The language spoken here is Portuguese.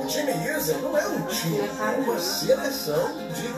O time Isa não é um time, é uma seleção de